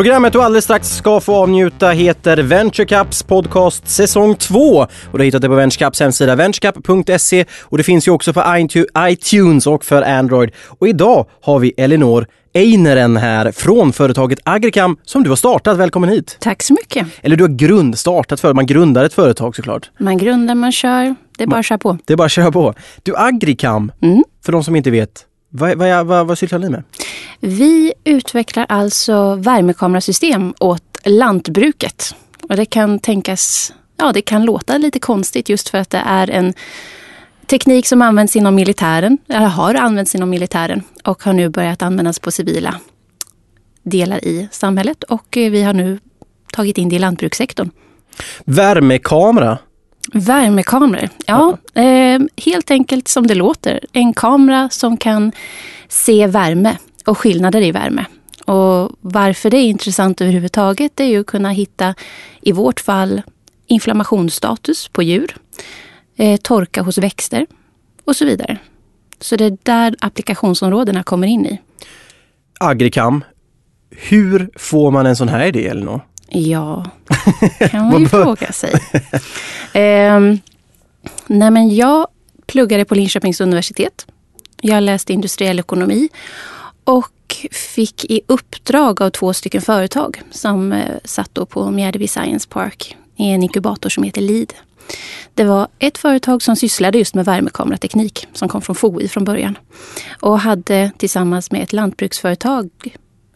Programmet du alldeles strax ska få avnjuta heter Venture Cups podcast säsong 2 och du har hittat det på Venture Cups hemsida venturecup.se och det finns ju också på iTunes och för Android. Och idag har vi Elinor Eineren här från företaget Agricam som du har startat. Välkommen hit! Tack så mycket! Eller du har grundstartat för man grundar ett företag såklart. Man grundar, man kör. Det är bara att köra på. Det är bara att köra på. Du Agricam, mm. för de som inte vet, vad, vad, vad, vad sysslar ni med? Vi utvecklar alltså värmekamerasystem åt lantbruket. Och det kan tänkas, ja det kan låta lite konstigt just för att det är en teknik som används inom militären, eller har använts inom militären och har nu börjat användas på civila delar i samhället. Och eh, vi har nu tagit in det i lantbrukssektorn. Värmekamera? Värmekameror, ja. Eh, helt enkelt som det låter. En kamera som kan se värme och skillnader i värme. Och varför det är intressant överhuvudtaget det är ju att kunna hitta, i vårt fall, inflammationsstatus på djur, eh, torka hos växter och så vidare. Så det är där applikationsområdena kommer in i. Agricam, hur får man en sån här idé Elinor? Ja, kan man ju fråga sig. Eh, nej men jag pluggade på Linköpings universitet. Jag läste industriell ekonomi och fick i uppdrag av två stycken företag som eh, satt då på Mjärdevi Science Park i en inkubator som heter LID. Det var ett företag som sysslade just med värmekamerateknik som kom från FOI från början. Och hade tillsammans med ett lantbruksföretag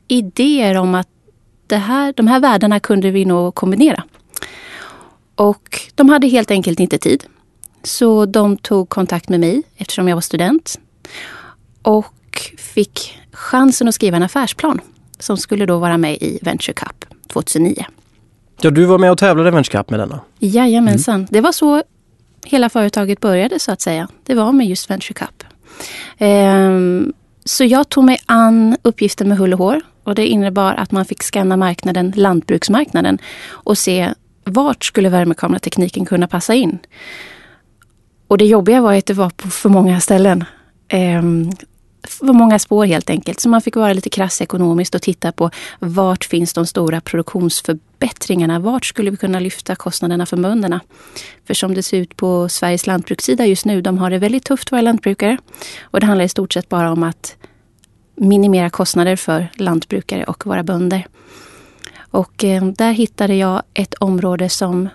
idéer om att det här, de här värdena kunde vi nog kombinera. Och de hade helt enkelt inte tid. Så de tog kontakt med mig eftersom jag var student. Och fick chansen att skriva en affärsplan som skulle då vara med i Venture Cup 2009. Ja, du var med och tävlade i Venture Cup med denna? Jajamensan. Mm. Det var så hela företaget började så att säga. Det var med just Venture Cup. Ehm, så jag tog mig an uppgiften med hull och hår. Och det innebar att man fick scanna marknaden, lantbruksmarknaden och se vart skulle värmekameratekniken kunna passa in. Och det jobbiga var att det var på för många ställen. Ehm, för många spår helt enkelt. Så man fick vara lite krass ekonomiskt och titta på vart finns de stora produktionsförbättringarna? Vart skulle vi kunna lyfta kostnaderna för bönderna? För som det ser ut på Sveriges lantbrukssida just nu, de har det väldigt tufft våra lantbrukare. Och det handlar i stort sett bara om att minimera kostnader för lantbrukare och våra bönder. Och eh, där hittade jag ett område som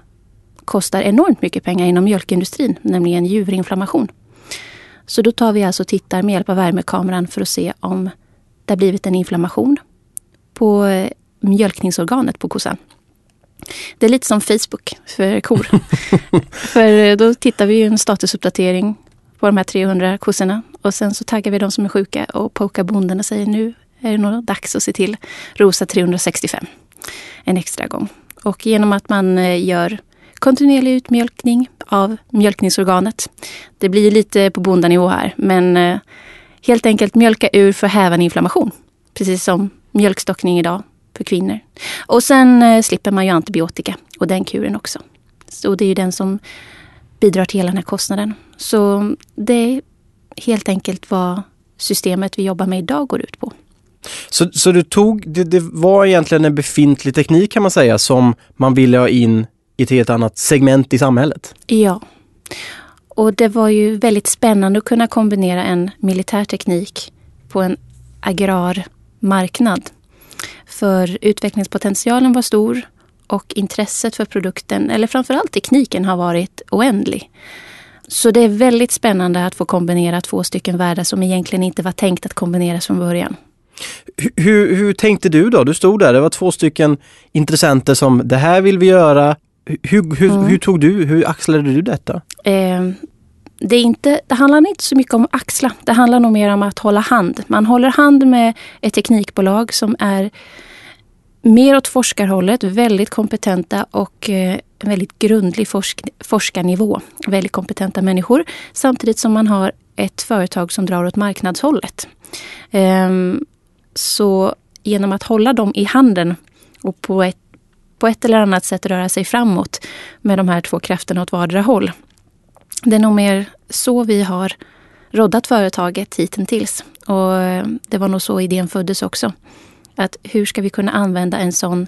kostar enormt mycket pengar inom mjölkindustrin, nämligen djurinflammation. Så då tar vi alltså och tittar med hjälp av värmekameran för att se om det har blivit en inflammation på eh, mjölkningsorganet på kossan. Det är lite som Facebook för kor. för eh, då tittar vi en statusuppdatering på de här 300 kossorna och sen så taggar vi de som är sjuka och pokar bonden och säger nu är det nog dags att se till Rosa 365 en extra gång. Och genom att man eh, gör kontinuerlig utmjölkning av mjölkningsorganet. Det blir lite på bondanivå här, men eh, helt enkelt mjölka ur för att häva en inflammation. Precis som mjölkstockning idag för kvinnor. Och sen eh, slipper man ju antibiotika och den kuren också. Så det är ju den som bidrar till hela den här kostnaden. Så det är helt enkelt vad systemet vi jobbar med idag går ut på. Så, så du tog, det, det var egentligen en befintlig teknik kan man säga som man ville ha in i ett helt annat segment i samhället. Ja. Och det var ju väldigt spännande att kunna kombinera en militär teknik på en agrar marknad. För utvecklingspotentialen var stor och intresset för produkten, eller framförallt tekniken, har varit oändlig. Så det är väldigt spännande att få kombinera två stycken världar som egentligen inte var tänkt att kombineras från början. Hur, hur, tänkte du då? Du stod där, det var två stycken intressenter som det här vill vi göra, hur, hur, mm. hur tog du, hur axlade du detta? Eh, det, är inte, det handlar inte så mycket om att axla. Det handlar nog mer om att hålla hand. Man håller hand med ett teknikbolag som är mer åt forskarhållet, väldigt kompetenta och eh, väldigt grundlig forsk, forskarnivå. Väldigt kompetenta människor. Samtidigt som man har ett företag som drar åt marknadshållet. Ehm, så genom att hålla dem i handen och på ett på ett eller annat sätt röra sig framåt med de här två krafterna åt vardera håll. Det är nog mer så vi har roddat företaget hittills. Och eh, det var nog så idén föddes också. Att hur ska vi kunna använda en sån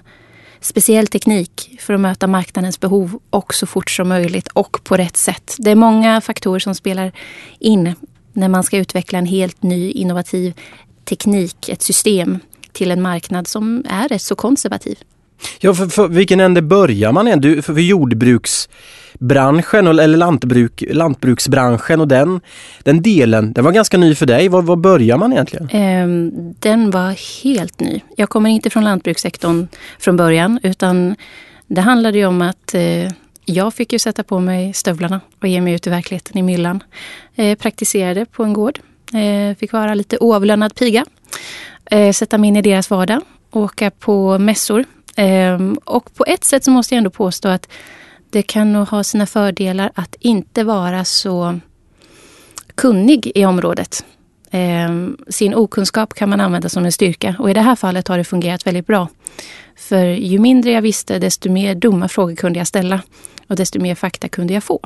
speciell teknik för att möta marknadens behov och så fort som möjligt och på rätt sätt. Det är många faktorer som spelar in när man ska utveckla en helt ny innovativ teknik, ett system till en marknad som är rätt så konservativ. Ja, för, för vilken ände börjar man än? för, för jordbruksbranschen eller lantbruk, lantbruksbranschen och den, den delen, den var ganska ny för dig. Var, var börjar man egentligen? Um, den var helt ny. Jag kommer inte från lantbrukssektorn från början utan det handlade ju om att uh, jag fick ju sätta på mig stövlarna och ge mig ut i verkligheten i myllan. Eh, praktiserade på en gård. Eh, fick vara lite oavlönad piga. Eh, sätta mig in i deras vardag. Åka på mässor. Ehm, och på ett sätt så måste jag ändå påstå att det kan nog ha sina fördelar att inte vara så kunnig i området. Ehm, sin okunskap kan man använda som en styrka och i det här fallet har det fungerat väldigt bra. För ju mindre jag visste desto mer dumma frågor kunde jag ställa och desto mer fakta kunde jag få.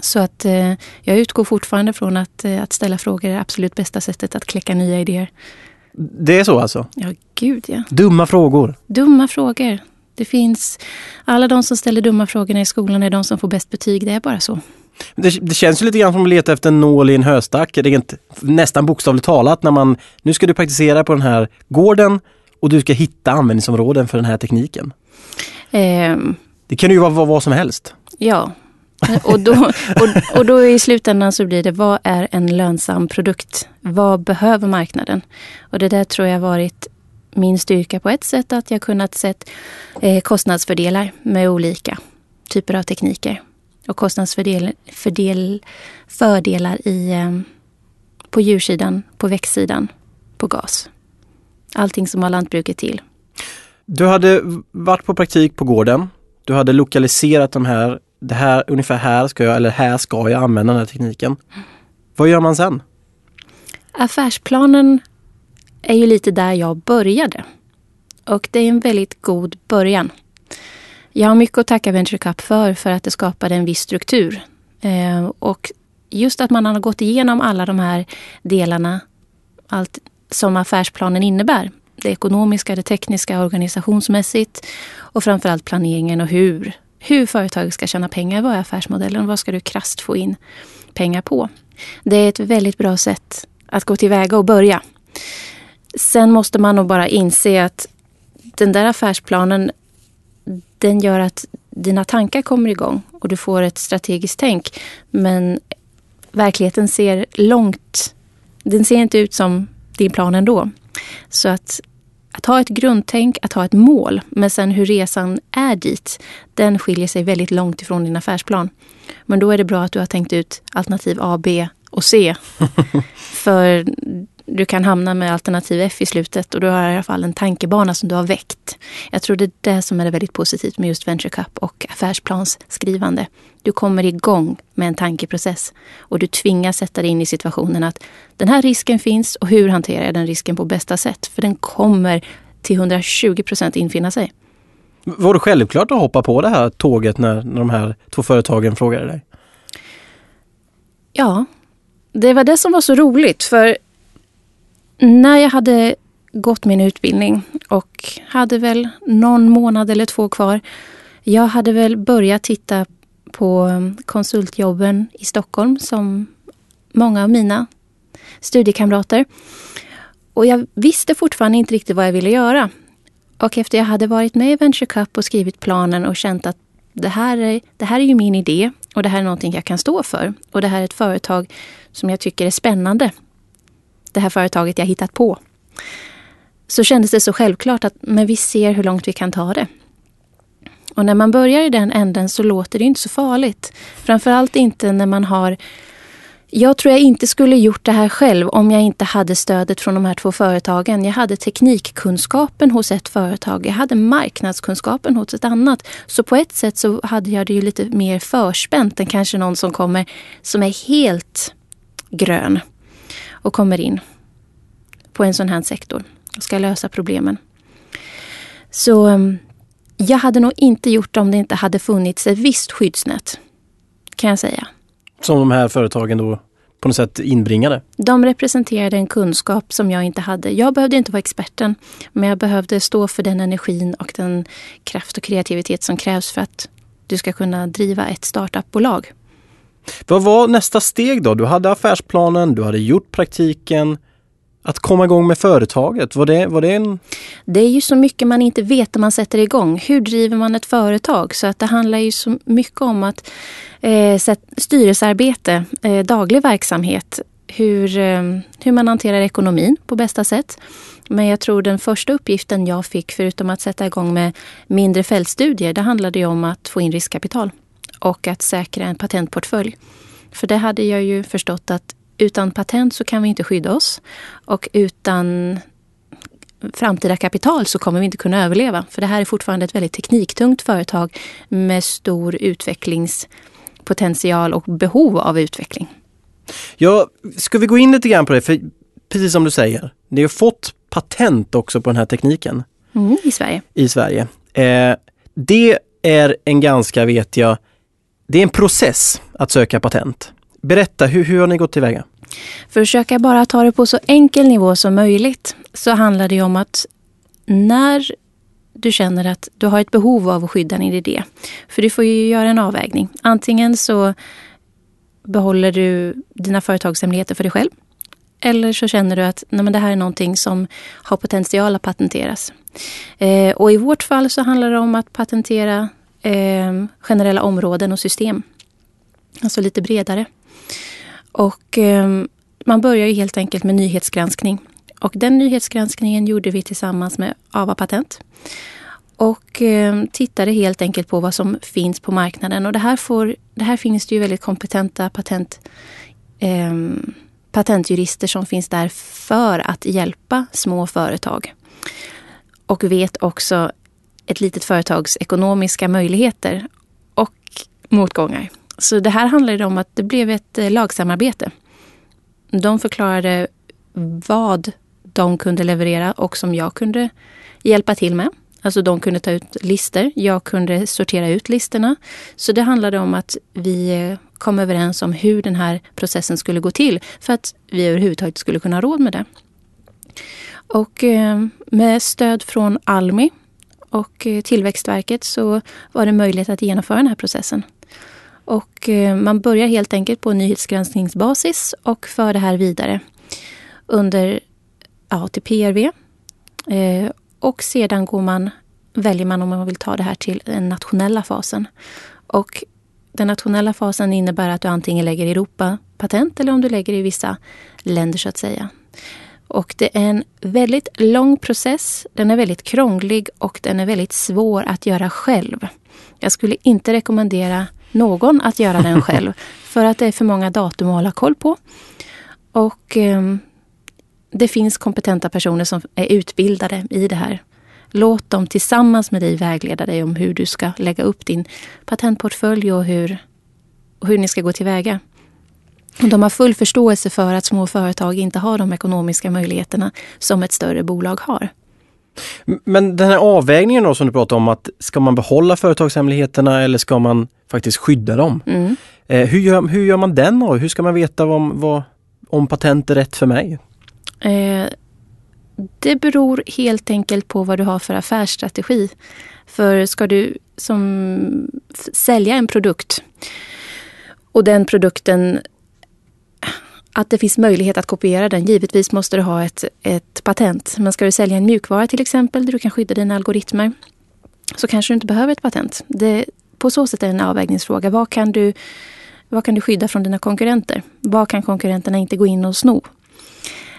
Så att eh, jag utgår fortfarande från att, eh, att ställa frågor är det absolut bästa sättet att kläcka nya idéer. Det är så alltså? Ja, gud ja. Dumma frågor? Dumma frågor. Det finns, alla de som ställer dumma frågorna i skolan är de som får bäst betyg. Det är bara så. Det, det känns ju lite grann som att leta efter en nål i en höstack. Rent, nästan bokstavligt talat när man, nu ska du praktisera på den här gården och du ska hitta användningsområden för den här tekniken. Um, det kan ju vara vad, vad som helst. Ja, och då, och, och då i slutändan så blir det, vad är en lönsam produkt? Vad behöver marknaden? Och det där tror jag varit min styrka på ett sätt, att jag kunnat sett eh, kostnadsfördelar med olika typer av tekniker. Och kostnadsfördelar fördel, fördelar i, eh, på djursidan, på växtsidan, på gas. Allting som har lantbruket till. Du hade varit på praktik på gården. Du hade lokaliserat de här det här, ungefär här ska jag, eller här ska jag använda den här tekniken. Vad gör man sen? Affärsplanen är ju lite där jag började. Och det är en väldigt god början. Jag har mycket att tacka Venture Cup för, för att det skapade en viss struktur. Eh, och just att man har gått igenom alla de här delarna, allt som affärsplanen innebär. Det ekonomiska, det tekniska, organisationsmässigt och framförallt planeringen och hur hur företaget ska tjäna pengar. Vad är affärsmodellen? Vad ska du krast få in pengar på? Det är ett väldigt bra sätt att gå tillväga och börja. Sen måste man nog bara inse att den där affärsplanen den gör att dina tankar kommer igång och du får ett strategiskt tänk. Men verkligheten ser långt... Den ser inte ut som din plan ändå. Så att att ha ett grundtänk, att ha ett mål, men sen hur resan är dit, den skiljer sig väldigt långt ifrån din affärsplan. Men då är det bra att du har tänkt ut alternativ A, B och C. För du kan hamna med alternativ F i slutet och du har i alla fall en tankebana som du har väckt. Jag tror det är det som är väldigt positivt med just Venture Cup och affärsplans-skrivande. Du kommer igång med en tankeprocess och du tvingas sätta dig in i situationen att den här risken finns och hur hanterar jag den risken på bästa sätt? För den kommer till 120 procent infinna sig. Var det självklart att hoppa på det här tåget när, när de här två företagen frågade dig? Ja, det var det som var så roligt. För när jag hade gått min utbildning och hade väl någon månad eller två kvar. Jag hade väl börjat titta på konsultjobben i Stockholm som många av mina studiekamrater. Och jag visste fortfarande inte riktigt vad jag ville göra. Och efter jag hade varit med i Venture Cup och skrivit planen och känt att det här, är, det här är ju min idé och det här är någonting jag kan stå för. Och det här är ett företag som jag tycker är spännande det här företaget jag hittat på. Så kändes det så självklart att men vi ser hur långt vi kan ta det. Och när man börjar i den änden så låter det inte så farligt. Framförallt inte när man har jag tror jag inte skulle gjort det här själv om jag inte hade stödet från de här två företagen. Jag hade teknikkunskapen hos ett företag. Jag hade marknadskunskapen hos ett annat. Så på ett sätt så hade jag det ju lite mer förspänt än kanske någon som kommer som är helt grön och kommer in på en sån här sektor och ska lösa problemen. Så um, jag hade nog inte gjort det om det inte hade funnits ett visst skyddsnät. Kan jag säga. Som de här företagen då på något sätt inbringade? De representerade en kunskap som jag inte hade. Jag behövde inte vara experten, men jag behövde stå för den energin och den kraft och kreativitet som krävs för att du ska kunna driva ett startupbolag. Vad var nästa steg då? Du hade affärsplanen, du hade gjort praktiken. Att komma igång med företaget, var det, var det en... Det är ju så mycket man inte vet när man sätter igång. Hur driver man ett företag? Så att det handlar ju så mycket om att eh, styrelsearbete, eh, daglig verksamhet, hur, eh, hur man hanterar ekonomin på bästa sätt. Men jag tror den första uppgiften jag fick, förutom att sätta igång med mindre fältstudier, det handlade ju om att få in riskkapital och att säkra en patentportfölj. För det hade jag ju förstått att utan patent så kan vi inte skydda oss. Och utan framtida kapital så kommer vi inte kunna överleva. För det här är fortfarande ett väldigt tekniktungt företag med stor utvecklingspotential och behov av utveckling. Ja, ska vi gå in lite grann på det? För precis som du säger, ni har fått patent också på den här tekniken. Mm, I Sverige. I Sverige. Eh, det är en ganska, vet jag, det är en process att söka patent. Berätta, hur, hur har ni gått tillväga? För att försöka bara ta det på så enkel nivå som möjligt så handlar det om att när du känner att du har ett behov av att skydda din idé. För du får ju göra en avvägning. Antingen så behåller du dina företagshemligheter för dig själv. Eller så känner du att nej, men det här är någonting som har potential att patenteras. Eh, och i vårt fall så handlar det om att patentera eh, generella områden och system. Alltså lite bredare. Och eh, man börjar ju helt enkelt med nyhetsgranskning. Och den nyhetsgranskningen gjorde vi tillsammans med Ava Patent. Och eh, tittade helt enkelt på vad som finns på marknaden. Och det här, får, det här finns det ju väldigt kompetenta patent, eh, patentjurister som finns där för att hjälpa små företag. Och vet också ett litet företags ekonomiska möjligheter och motgångar. Så det här handlade om att det blev ett eh, lagsamarbete. De förklarade vad de kunde leverera och som jag kunde hjälpa till med. Alltså de kunde ta ut listor, jag kunde sortera ut listorna. Så det handlade om att vi eh, kom överens om hur den här processen skulle gå till för att vi överhuvudtaget skulle kunna ha råd med det. Och eh, med stöd från Almi och eh, Tillväxtverket så var det möjligt att genomföra den här processen. Och eh, man börjar helt enkelt på nyhetsgranskningsbasis och för det här vidare under ja, till PRV. Eh, och sedan går man, väljer man om man vill ta det här till den nationella fasen. Och den nationella fasen innebär att du antingen lägger Europa-patent eller om du lägger i vissa länder så att säga. Och det är en väldigt lång process. Den är väldigt krånglig och den är väldigt svår att göra själv. Jag skulle inte rekommendera någon att göra den själv. för att det är för många datum att hålla koll på. Och eh, det finns kompetenta personer som är utbildade i det här. Låt dem tillsammans med dig vägleda dig om hur du ska lägga upp din patentportfölj och hur, och hur ni ska gå tillväga. De har full förståelse för att små företag inte har de ekonomiska möjligheterna som ett större bolag har. Men den här avvägningen då som du pratar om att ska man behålla företagshemligheterna eller ska man faktiskt skydda dem? Mm. Eh, hur, gör, hur gör man den då? Hur ska man veta vad, vad, om patent är rätt för mig? Eh, det beror helt enkelt på vad du har för affärsstrategi. För ska du som sälja en produkt och den produkten att det finns möjlighet att kopiera den. Givetvis måste du ha ett, ett patent. Men ska du sälja en mjukvara till exempel där du kan skydda dina algoritmer så kanske du inte behöver ett patent. Det, på så sätt är det en avvägningsfråga. Vad kan, du, vad kan du skydda från dina konkurrenter? Vad kan konkurrenterna inte gå in och sno?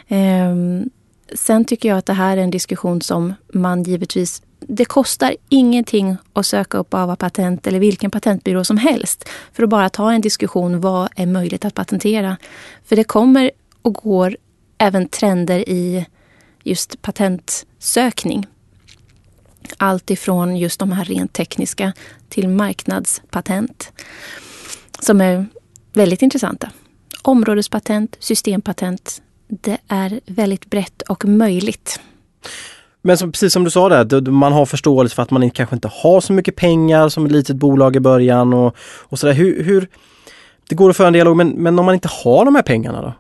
Ehm, sen tycker jag att det här är en diskussion som man givetvis det kostar ingenting att söka upp AVA patent eller vilken patentbyrå som helst för att bara ta en diskussion. Vad är möjligt att patentera? För det kommer och går även trender i just patentsökning. Allt ifrån just de här rent tekniska till marknadspatent som är väldigt intressanta. Områdespatent, systempatent. Det är väldigt brett och möjligt. Men som, precis som du sa där, man har förståelse för att man kanske inte har så mycket pengar som ett litet bolag i början och, och sådär. Hur, hur, det går att föra en dialog, men, men om man inte har de här pengarna då?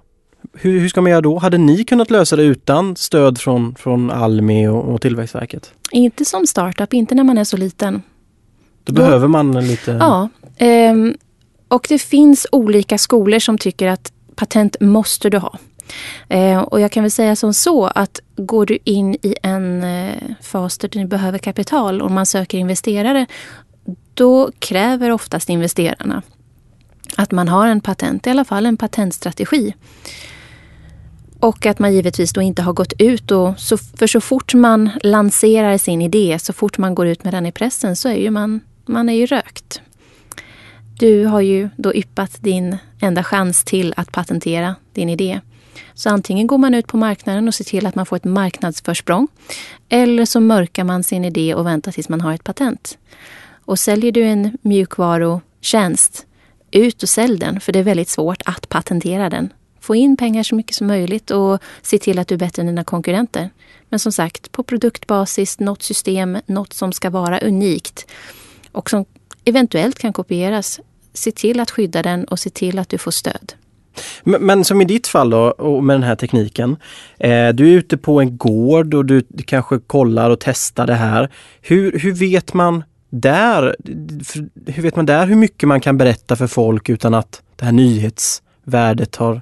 Hur, hur ska man göra då? Hade ni kunnat lösa det utan stöd från, från Almi och, och Tillväxtverket? Inte som startup, inte när man är så liten. Då, då behöver man lite... Ja. Eh, och det finns olika skolor som tycker att patent måste du ha. Eh, och jag kan väl säga som så att går du in i en eh, fas där du behöver kapital och man söker investerare, då kräver oftast investerarna att man har en patent, i alla fall en patentstrategi. Och att man givetvis då inte har gått ut och så, för så fort man lanserar sin idé, så fort man går ut med den i pressen så är ju man, man är ju rökt. Du har ju då yppat din enda chans till att patentera din idé. Så antingen går man ut på marknaden och ser till att man får ett marknadsförsprång. Eller så mörkar man sin idé och väntar tills man har ett patent. Och säljer du en mjukvarutjänst, ut och sälj den, för det är väldigt svårt att patentera den. Få in pengar så mycket som möjligt och se till att du är bättre än dina konkurrenter. Men som sagt, på produktbasis, något system, något som ska vara unikt och som eventuellt kan kopieras. Se till att skydda den och se till att du får stöd. Men, men, som i ditt fall då, och med den här tekniken. Eh, du är ute på en gård och du, kanske kollar och testar det här. Hur, hur vet man där, hur vet man där hur mycket man kan berätta för folk utan att det här nyhetsvärdet har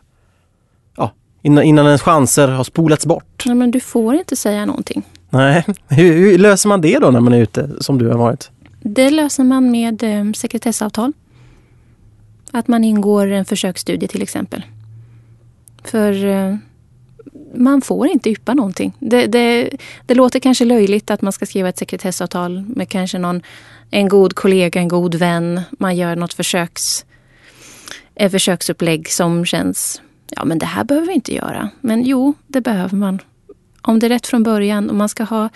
ja, innan, innan ens chanser har spolats bort? Nej, men du får inte säga någonting. Nej, hur, hur, löser man det då när man är ute som du har varit? Det löser man med eh, sekretessavtal. Att man ingår en försöksstudie till exempel. För eh, man får inte yppa någonting. Det, det, det, låter kanske löjligt att man ska skriva ett sekretessavtal med kanske någon, en god kollega, en god vän. Man gör något försöks, ett försöksupplägg som känns, ja men det här behöver vi inte göra. Men jo, det behöver man. Om det är rätt från början och man ska ha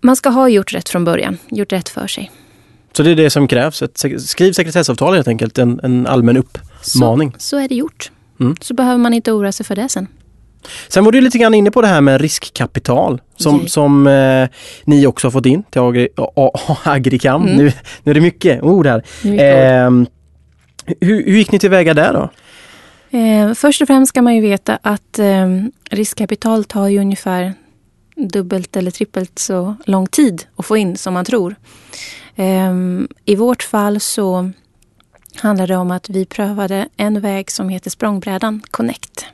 man ska ha gjort rätt från början, gjort rätt för sig. Så det är det som krävs? Ett, skriv sekretessavtal helt enkelt, en, en allmän uppmaning. Så, så är det gjort. Mm. Så behöver man inte oroa sig för det sen. Sen var du lite grann inne på det här med riskkapital som, som eh, ni också har fått in till Agri, Agricam. Mm. Nu, nu är det mycket ord här. Mycket eh, ord. Hur, hur, gick ni tillväga där då? Eh, först och främst ska man ju veta att eh, riskkapital tar ju ungefär dubbelt eller trippelt så lång tid att få in som man tror. Ehm, I vårt fall så handlar det om att vi prövade en väg som heter språngbrädan Connect.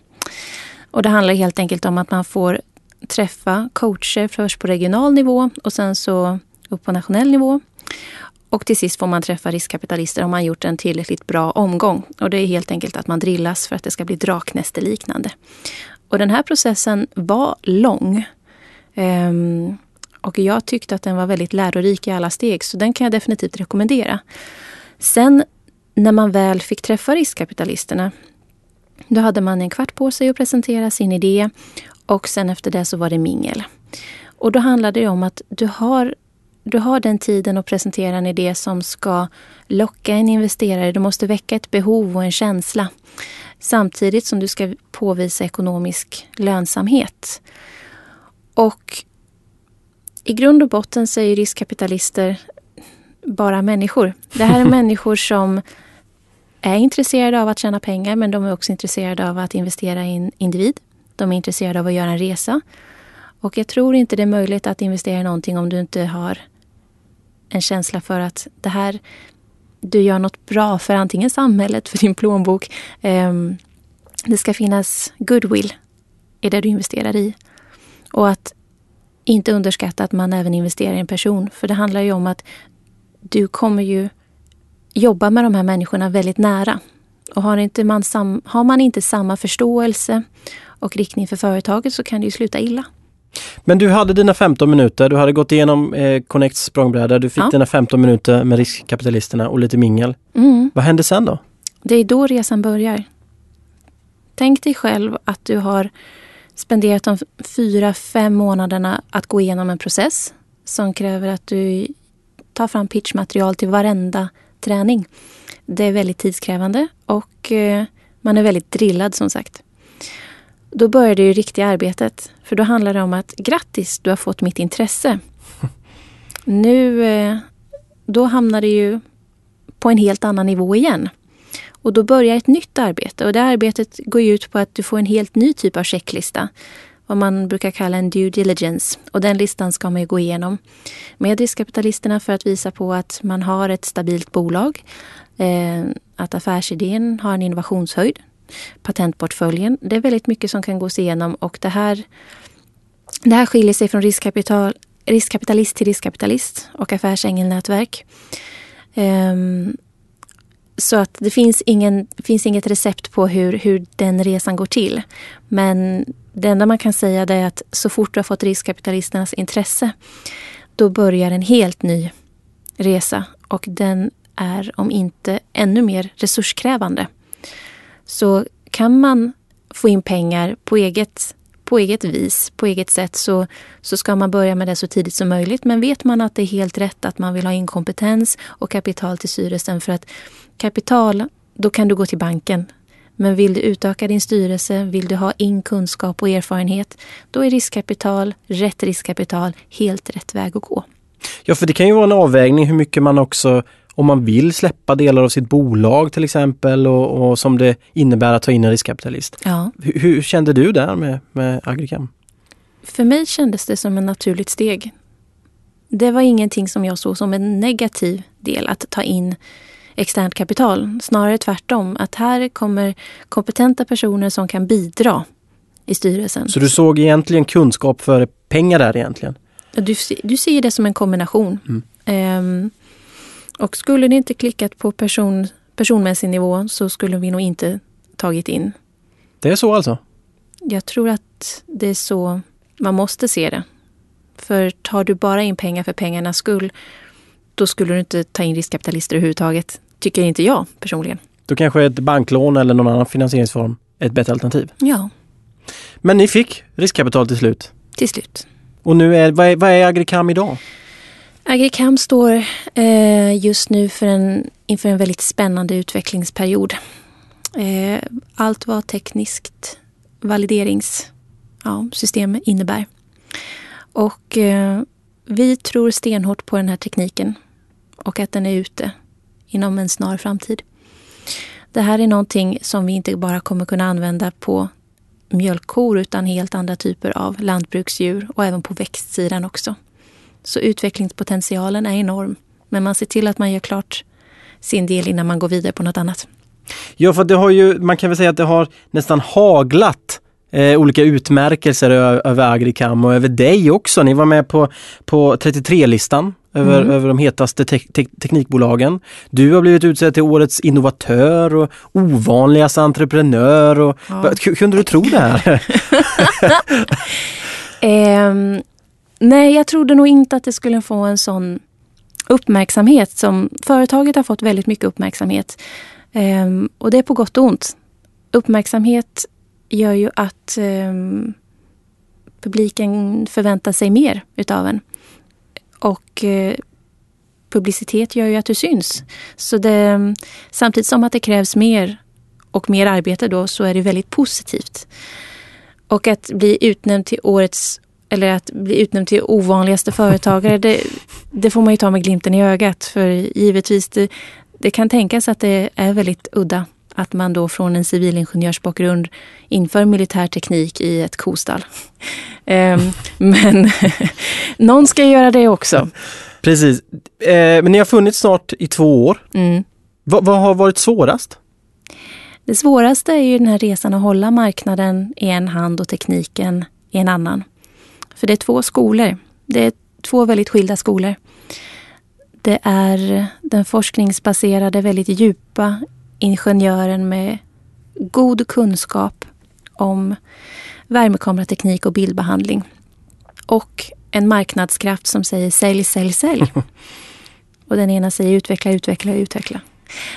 Och det handlar helt enkelt om att man får träffa coacher först på regional nivå och sen så upp på nationell nivå. Och till sist får man träffa riskkapitalister om man gjort en tillräckligt bra omgång. Och det är helt enkelt att man drillas för att det ska bli draknästeliknande. Och den här processen var lång. Um, och jag tyckte att den var väldigt lärorik i alla steg, så den kan jag definitivt rekommendera. Sen när man väl fick träffa riskkapitalisterna, då hade man en kvart på sig att presentera sin idé och sen efter det så var det mingel. Och då handlade det om att du har, du har den tiden att presentera en idé som ska locka en investerare. Du måste väcka ett behov och en känsla. Samtidigt som du ska påvisa ekonomisk lönsamhet. Och i grund och botten så är riskkapitalister bara människor. Det här är människor som är intresserade av att tjäna pengar men de är också intresserade av att investera i en individ. De är intresserade av att göra en resa. Och jag tror inte det är möjligt att investera i någonting om du inte har en känsla för att det här, du gör något bra för antingen samhället, för din plånbok. Um, det ska finnas goodwill i det du investerar i. Och att inte underskatta att man även investerar i en person. För det handlar ju om att du kommer ju jobba med de här människorna väldigt nära. Och har, inte man, sam, har man inte samma förståelse och riktning för företaget så kan det ju sluta illa. Men du hade dina 15 minuter, du hade gått igenom eh, Connects språngbräda, du fick ja. dina 15 minuter med riskkapitalisterna och lite mingel. Mm. Vad hände sen då? Det är då resan börjar. Tänk dig själv att du har spenderat de fyra, fem månaderna att gå igenom en process som kräver att du tar fram pitchmaterial till varenda träning. Det är väldigt tidskrävande och eh, man är väldigt drillad som sagt. Då börjar det ju riktiga arbetet. För då handlar det om att grattis, du har fått mitt intresse. Nu, eh, då hamnar det ju på en helt annan nivå igen. Och då börjar ett nytt arbete och det arbetet går ut på att du får en helt ny typ av checklista. Vad man brukar kalla en due diligence. Och den listan ska man gå igenom med riskkapitalisterna för att visa på att man har ett stabilt bolag. Eh, att affärsidén har en innovationshöjd. Patentportföljen. Det är väldigt mycket som kan gås igenom och det här, det här skiljer sig från riskkapital, riskkapitalist till riskkapitalist och affärsängelnätverk. Um, så att det finns, ingen, finns inget recept på hur, hur den resan går till. Men det enda man kan säga är att så fort du har fått riskkapitalisternas intresse då börjar en helt ny resa och den är om inte ännu mer resurskrävande. Så kan man få in pengar på eget, på eget vis, på eget sätt så, så ska man börja med det så tidigt som möjligt. Men vet man att det är helt rätt att man vill ha in kompetens och kapital till styrelsen för att kapital, då kan du gå till banken. Men vill du utöka din styrelse, vill du ha in kunskap och erfarenhet, då är riskkapital, rätt riskkapital, helt rätt väg att gå. Ja, för det kan ju vara en avvägning hur mycket man också om man vill släppa delar av sitt bolag till exempel och, och som det innebär att ta in en riskkapitalist. Ja. Hur, hur kände du där med, med Agricam? För mig kändes det som ett naturligt steg. Det var ingenting som jag såg som en negativ del att ta in externt kapital. Snarare tvärtom, att här kommer kompetenta personer som kan bidra i styrelsen. Så du såg egentligen kunskap före pengar där egentligen? Du, du ser det som en kombination. Mm. Um, och skulle det inte klickat på person, personmässig nivå så skulle vi nog inte tagit in. Det är så alltså? Jag tror att det är så man måste se det. För tar du bara in pengar för pengarnas skull, då skulle du inte ta in riskkapitalister överhuvudtaget. Tycker inte jag personligen. Då kanske ett banklån eller någon annan finansieringsform är ett bättre alternativ? Ja. Men ni fick riskkapital till slut? Till slut. Och nu är, vad är, vad är Agricam idag? Agricam står eh, just nu för en, inför en väldigt spännande utvecklingsperiod. Eh, allt vad tekniskt valideringssystem ja, innebär. Och eh, vi tror stenhårt på den här tekniken och att den är ute inom en snar framtid. Det här är någonting som vi inte bara kommer kunna använda på mjölkkor utan helt andra typer av lantbruksdjur och även på växtsidan också. Så utvecklingspotentialen är enorm. Men man ser till att man gör klart sin del innan man går vidare på något annat. Ja, för det har ju, man kan väl säga att det har nästan haglat eh, olika utmärkelser över Agricam och över dig också. Ni var med på, på 33-listan över, mm. över de hetaste te te teknikbolagen. Du har blivit utsedd till årets innovatör och ovanligaste entreprenör. Och, ja. Kunde du tro det här? um, Nej, jag trodde nog inte att det skulle få en sån uppmärksamhet som företaget har fått väldigt mycket uppmärksamhet. Um, och det är på gott och ont. Uppmärksamhet gör ju att um, publiken förväntar sig mer utav en. Och eh, publicitet gör ju att du syns. Så det, samtidigt som att det krävs mer och mer arbete då så är det väldigt positivt. Och att bli utnämnd till årets eller att bli utnämnd till ovanligaste företagare, det, det, får man ju ta med glimten i ögat. För givetvis, det, det kan tänkas att det är väldigt udda att man då från en civilingenjörsbakgrund inför militär teknik i ett kostall. um, men någon ska göra det också. Precis. Eh, men ni har funnits snart i två år. Mm. vad har varit svårast? Det svåraste är ju den här resan att hålla marknaden i en hand och tekniken i en annan. För det är två skolor. Det är två väldigt skilda skolor. Det är den forskningsbaserade, väldigt djupa ingenjören med god kunskap om värmekamerateknik och bildbehandling. Och en marknadskraft som säger sälj, sälj, sälj. och den ena säger utveckla, utveckla, utveckla.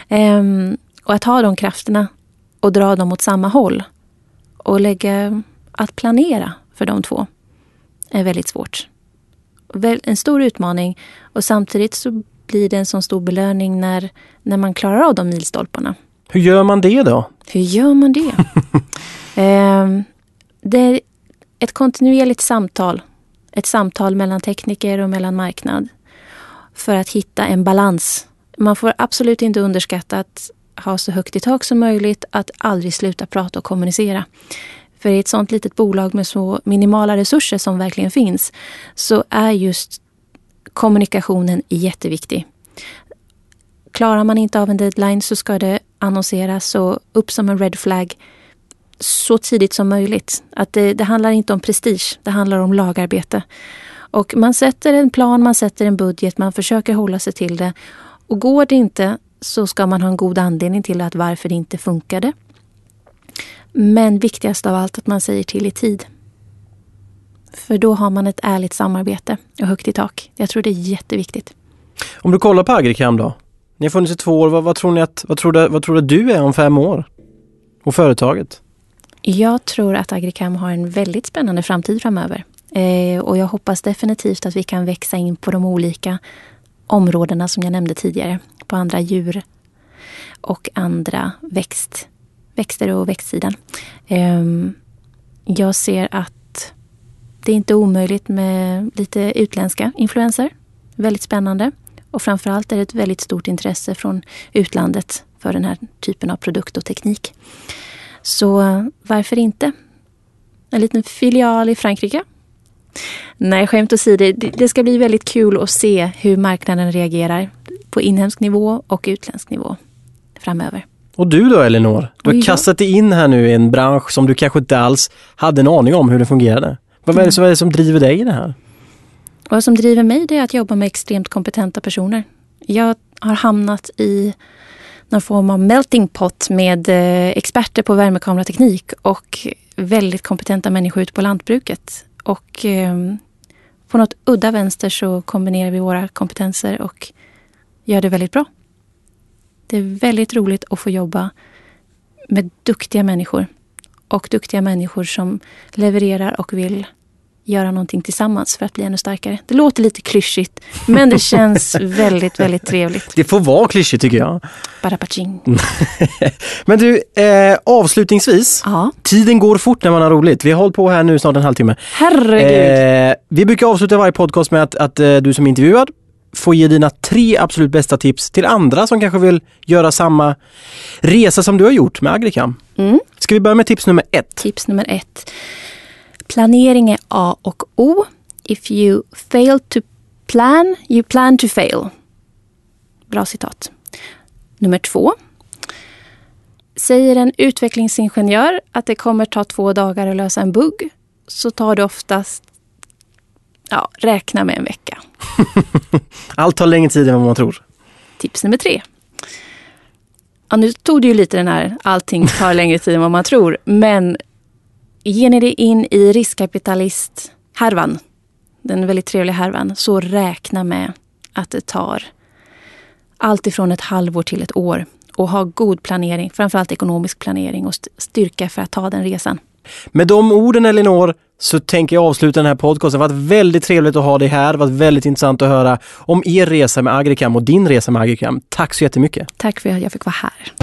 Um, och att ha de krafterna och dra dem åt samma håll och lägga att planera för de två är väldigt svårt. En stor utmaning och samtidigt så blir det en sån stor belöning när, när man klarar av de milstolparna. Hur gör man det då? Hur gör man det? eh, det är ett kontinuerligt samtal. Ett samtal mellan tekniker och mellan marknad. För att hitta en balans. Man får absolut inte underskatta att ha så högt i tak som möjligt, att aldrig sluta prata och kommunicera. För i ett sånt litet bolag med så minimala resurser som verkligen finns, så är just kommunikationen är jätteviktig. Klarar man inte av en deadline så ska det annonseras och upp som en red flag så tidigt som möjligt. Att det, det handlar inte om prestige, det handlar om lagarbete. Och man sätter en plan, man sätter en budget, man försöker hålla sig till det. Och går det inte så ska man ha en god anledning till att varför det inte funkade. Men viktigast av allt att man säger till i tid. För då har man ett ärligt samarbete och högt i tak. Jag tror det är jätteviktigt. Om du kollar på Agricam då? Ni har funnits i två år. Vad, vad, tror ni att, vad, tror du, vad tror du du är om fem år? Och företaget? Jag tror att Agricam har en väldigt spännande framtid framöver. Eh, och jag hoppas definitivt att vi kan växa in på de olika områdena som jag nämnde tidigare. På andra djur och andra växt, växter och växtsidan. Eh, jag ser att det är inte omöjligt med lite utländska influenser. Väldigt spännande. Och framförallt är det ett väldigt stort intresse från utlandet för den här typen av produkt och teknik. Så varför inte? En liten filial i Frankrike. Nej, skämt åsido. Det ska bli väldigt kul att se hur marknaden reagerar på inhemsk nivå och utländsk nivå framöver. Och du då Elinor? Du har kastat dig in här nu i en bransch som du kanske inte alls hade en aning om hur det fungerade. Vad är det som, är det som driver dig i det här? Vad som driver mig det är att jobba med extremt kompetenta personer. Jag har hamnat i någon form av melting pot med eh, experter på värmekamerateknik och väldigt kompetenta människor ute på lantbruket. Och ehm, på något udda vänster så kombinerar vi våra kompetenser och gör det väldigt bra. Det är väldigt roligt att få jobba med duktiga människor. Och duktiga människor som levererar och vill göra någonting tillsammans för att bli ännu starkare. Det låter lite klyschigt, men det känns väldigt, väldigt trevligt. Det får vara klyschigt tycker jag. Badapaching. men du, eh, avslutningsvis. Ja. Tiden går fort när man har roligt. Vi har hållit på här nu snart en halvtimme. Herregud. Eh, vi brukar avsluta varje podcast med att, att eh, du som intervjuad får ge dina tre absolut bästa tips till andra som kanske vill göra samma resa som du har gjort med Agricam. Mm. Ska vi börja med tips nummer ett? Tips nummer ett. Planering är A och O. If you fail to plan, you plan to fail. Bra citat. Nummer två. Säger en utvecklingsingenjör att det kommer ta två dagar att lösa en bugg så tar det oftast, ja, räkna med en vecka. Allt tar längre tid än vad man tror. Tips nummer tre. Ja, nu tog du ju lite den här allting tar längre tid än vad man tror. Men ger ni det in i riskkapitalisthärvan, den väldigt trevliga härvan, så räkna med att det tar allt ifrån ett halvår till ett år och ha god planering, framförallt ekonomisk planering och styrka för att ta den resan. Med de orden Elinor så tänker jag avsluta den här podcasten. Det har varit väldigt trevligt att ha dig här. Det har varit väldigt intressant att höra om er resa med Agricam och din resa med Agricam. Tack så jättemycket. Tack för att jag fick vara här.